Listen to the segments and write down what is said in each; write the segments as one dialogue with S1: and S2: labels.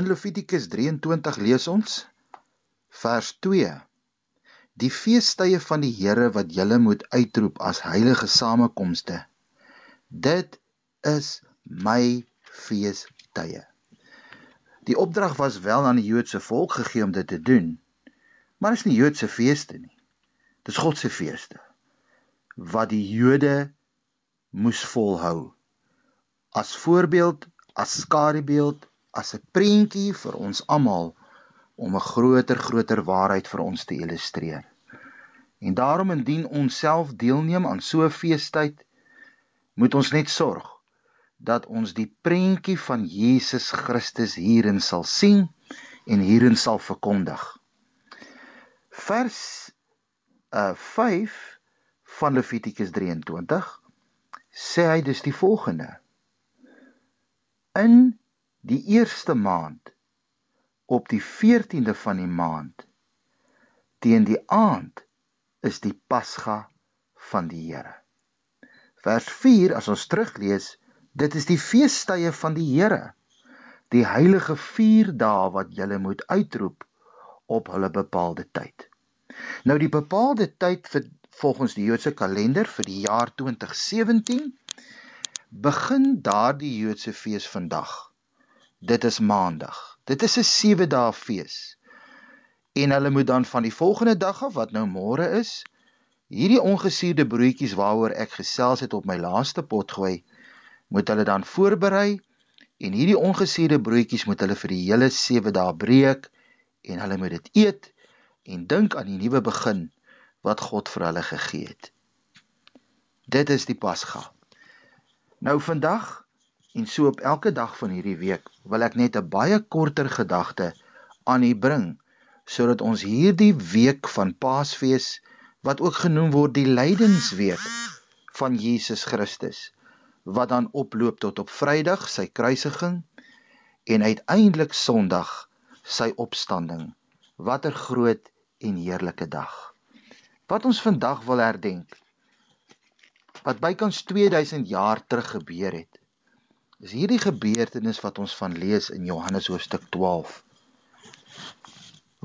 S1: In Levitikus 23 lees ons vers 2: Die feestydde van die Here wat julle moet uitroep as heilige samekomste. Dit is my feestydde. Die opdrag was wel aan die Joodse volk gegee om dit te doen. Maar is nie Joodse feeste nie. Dis God se feeste wat die Jode moes volhou. As voorbeeld, as skadubeeld, as 'n prentjie vir ons almal om 'n groter groter waarheid vir ons te illustreer. En daarom indien ons self deelneem aan so 'n feestyd, moet ons net sorg dat ons die prentjie van Jesus Christus hierin sal sien en hierin sal verkondig. Vers uh 5 van Levitikus 23 sê hy dis die volgende. In die eerste maand op die 14de van die maand teen die aand is die Pasga van die Here. Vers 4 as ons teruglees Dit is die feestydde van die Here, die heilige 4 dae wat julle moet uitroep op hulle bepaalde tyd. Nou die bepaalde tyd vir volgens die Joodse kalender vir die jaar 2017 begin daardie Joodse fees vandag. Dit is Maandag. Dit is 'n 7 dae fees. En hulle moet dan van die volgende dag af wat nou môre is, hierdie ongesuurde broodjies waaroor ek gesels het op my laaste pot gooi, moet hulle dan voorberei en hierdie ongesuurde broodjies moet hulle vir die hele 7 dae breek en hulle moet dit eet en dink aan die nuwe begin wat God vir hulle gegee het. Dit is die Pasga. Nou vandag en so op elke dag van hierdie week wil ek net 'n baie korter gedagte aan u bring sodat ons hierdie week van Paasfees wat ook genoem word die lydensweek van Jesus Christus wat dan oploop tot op Vrydag sy kruisiging en uiteindelik Sondag sy opstanding. Watter groot en heerlike dag. Wat ons vandag wil herdenk wat bykans 2000 jaar terug gebeur het. Is hierdie gebeurtenis wat ons van lees in Johannes hoofstuk 12.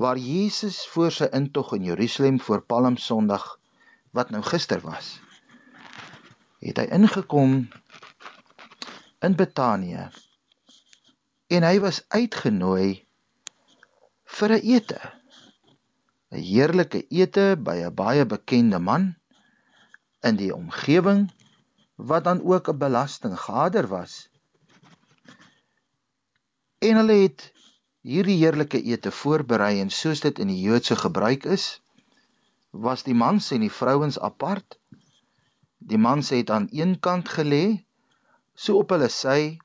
S1: Waar Jesus voor sy intog in Jerusalem voor Palm Sondag wat nou gister was, het hy ingekom in Betanië en hy was uitgenooi vir 'n ete. 'n Heerlike ete by 'n baie bekende man in die omgewing wat dan ook 'n belastinggader was. En hulle het hierdie heerlike ete voorberei en soos dit in die Joodse gebruik is, was die mans en die vrouens apart. Die mans het aan een kant gelê so op hulle sy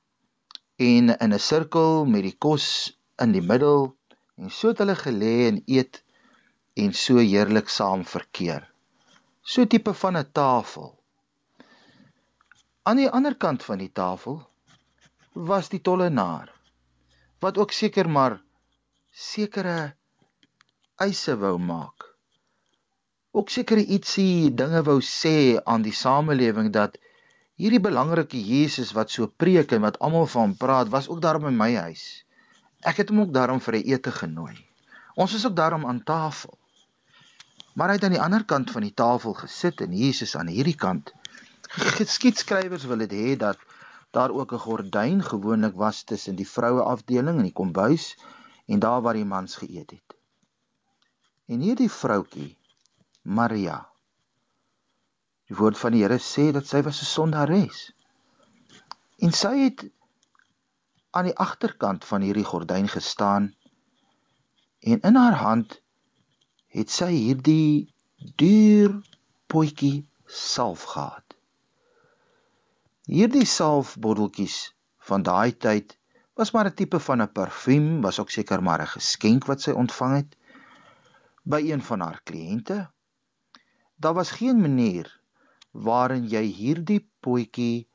S1: en in 'n sirkel met die kos in die middel en so het hulle gelê en eet en so heerlik saam verkeer. So tipe van 'n tafel. Aan die ander kant van die tafel was die tollenaar wat ook seker maar sekere eise wou maak. Ook sekere ietsie dinge wou sê aan die samelewing dat hierdie belangrike Jesus wat so preek en wat almal van praat, was ook daar by my huis. Ek het hom ook daarom vir 'n ete genooi. Ons is ook daarom aan tafel. Maar hy het aan die ander kant van die tafel gesit en Jesus aan hierdie kant. Geskiedskrywers wil dit hê dat daar ook 'n gordyn gewoonlik was tussen die vroue afdeling en die kombuis en daar waar die mans geëet het. En hierdie vroutkie Maria Die woord van die Here sê dat sy was 'n sondares. En sy het aan die agterkant van hierdie gordyn gestaan en in haar hand het sy hierdie duur potjie salf gehad. Hierdie salfbotteltjies van daai tyd was maar 'n tipe van 'n parfuum, was ook seker maar 'n geskenk wat sy ontvang het by een van haar kliënte. Daar was geen manier waarin jy hierdie potjie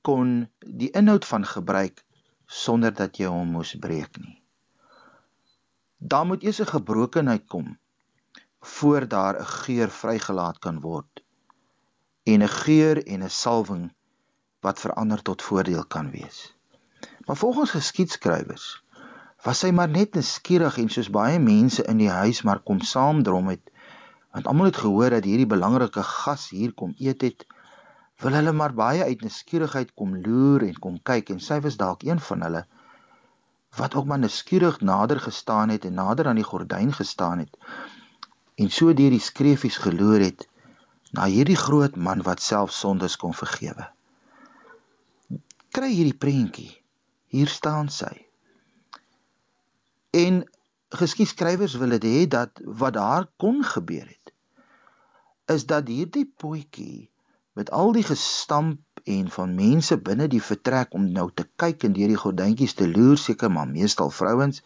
S1: kon die inhoud van gebruik sonder dat jy hom moes breek nie. Daar moet eers 'n gebrokenheid kom voor daar 'n geur vrygelaat kan word en 'n geur en 'n salwing wat verander tot voordeel kan wees. Maar volgens geskiedskrywers was sy maar net nuuskierig en soos baie mense in die huis maar kom saamdrom het want almal het gehoor dat hierdie belangrike gas hier kom eet het wil hulle maar baie uit nuuskierigheid kom loer en kom kyk en sy was dalk een van hulle wat ook maar nuuskierig nader gestaan het en nader aan die gordyn gestaan het en so deur die skreefies geloer het na hierdie groot man wat self sondes kon vergewe kry hierdie prentjie. Hier staan sy. En geskiedskrywers wil dit hê dat wat daar kon gebeur het is dat hierdie potjie met al die gestamp en van mense binne die vertrek om nou te kyk en deur die gordyntjies te loer seker maar meestal vrouens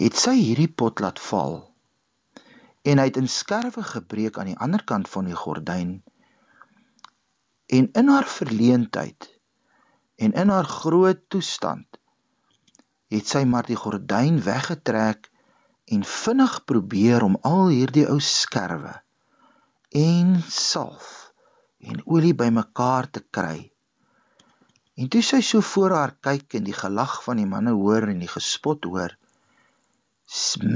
S1: het sy hierdie pot laat val. En hy het in skerwe gebreek aan die ander kant van die gordyn. En in haar verleentheid en in haar groot toestand het sy maar die gordyn weggetrek en vinnig probeer om al hierdie ou skerwe en salf en olie bymekaar te kry. En toe sy so voor haar kyk en die gelag van die manne hoor en die gespot hoor,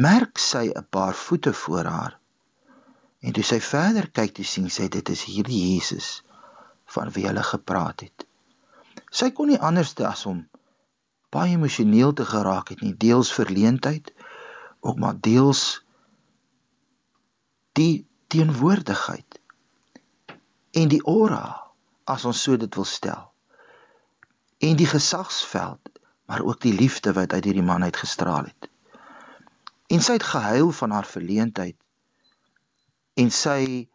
S1: merk sy 'n paar voete voor haar. En toe sy verder kyk, toe sien sy dit is hierdie Jesus van wie hulle gepraat het. Sy kon nie anders as om baie emosioneel te geraak het nie, deels verleentheid, ook maar deels die teenwoordigheid en die aura as ons so dit wil stel en die gesagsveld maar ook die liefde wat uit hierdie man uitgestraal het. En sy het gehuil van haar verleentheid en sy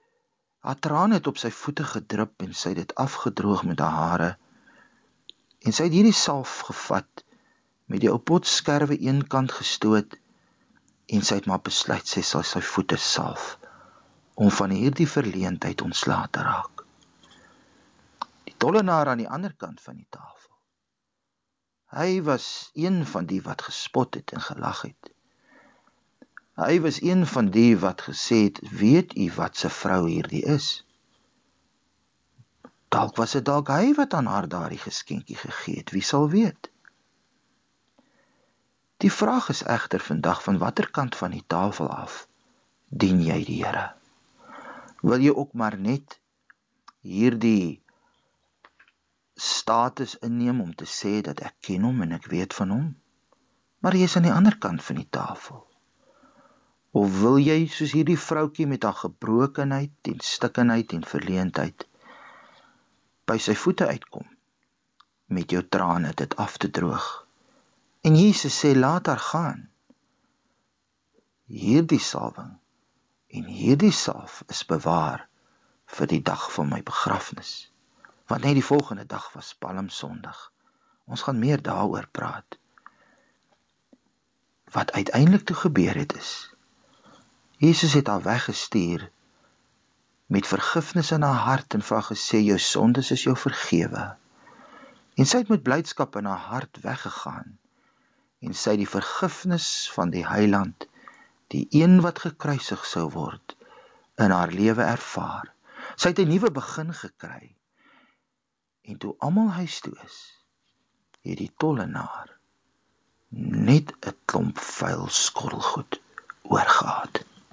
S1: haar trane het op sy voete gedrup en sy het dit afgedroog met haar hare en sy het hierdie salf gevat met die ou potskerwe eenkant gestoot en sy het maar besluit sy sal sy voete salf om van hierdie verleentheid ontslae te raak. Die tollenaar aan die ander kant van die tafel. Hy was een van die wat gespot het en gelag het. Hy was een van die wat gesê het, "Weet u wat se vrou hierdie is?" Dalk was dit dalk hy wat aan haar daardie geskenkie gegee het, wie sal weet? Die vraag is egter vandag van watter kant van die tafel af dien jy die Here? wil jy ook maar net hierdie status inneem om te sê dat ek ken hom en ek weet van hom maar jy is aan die ander kant van die tafel of wil jy soos hierdie vroutjie met haar gebrokenheid en stikkenheid en verleentheid by sy voete uitkom met jou trane dit af te droog en Jesus sê laat haar gaan hierdie salwing en hierdie salf is bewaar vir die dag van my begrafnis. Want net die volgende dag was Palm Sondag. Ons gaan meer daaroor praat. Wat uiteindelik toe gebeur het is Jesus het haar weggestuur met vergifnis in haar hart en vir haar gesê jou sondes is jou vergewe. En sy het met blydskap in haar hart weggegaan en sy het die vergifnis van die Heiland die een wat gekruisig sou word in haar lewe ervaar. Sy het 'n nuwe begin gekry. En toe almal huis toe is, het die tollenaar net 'n klomp vuil skottelgoed oorgehad.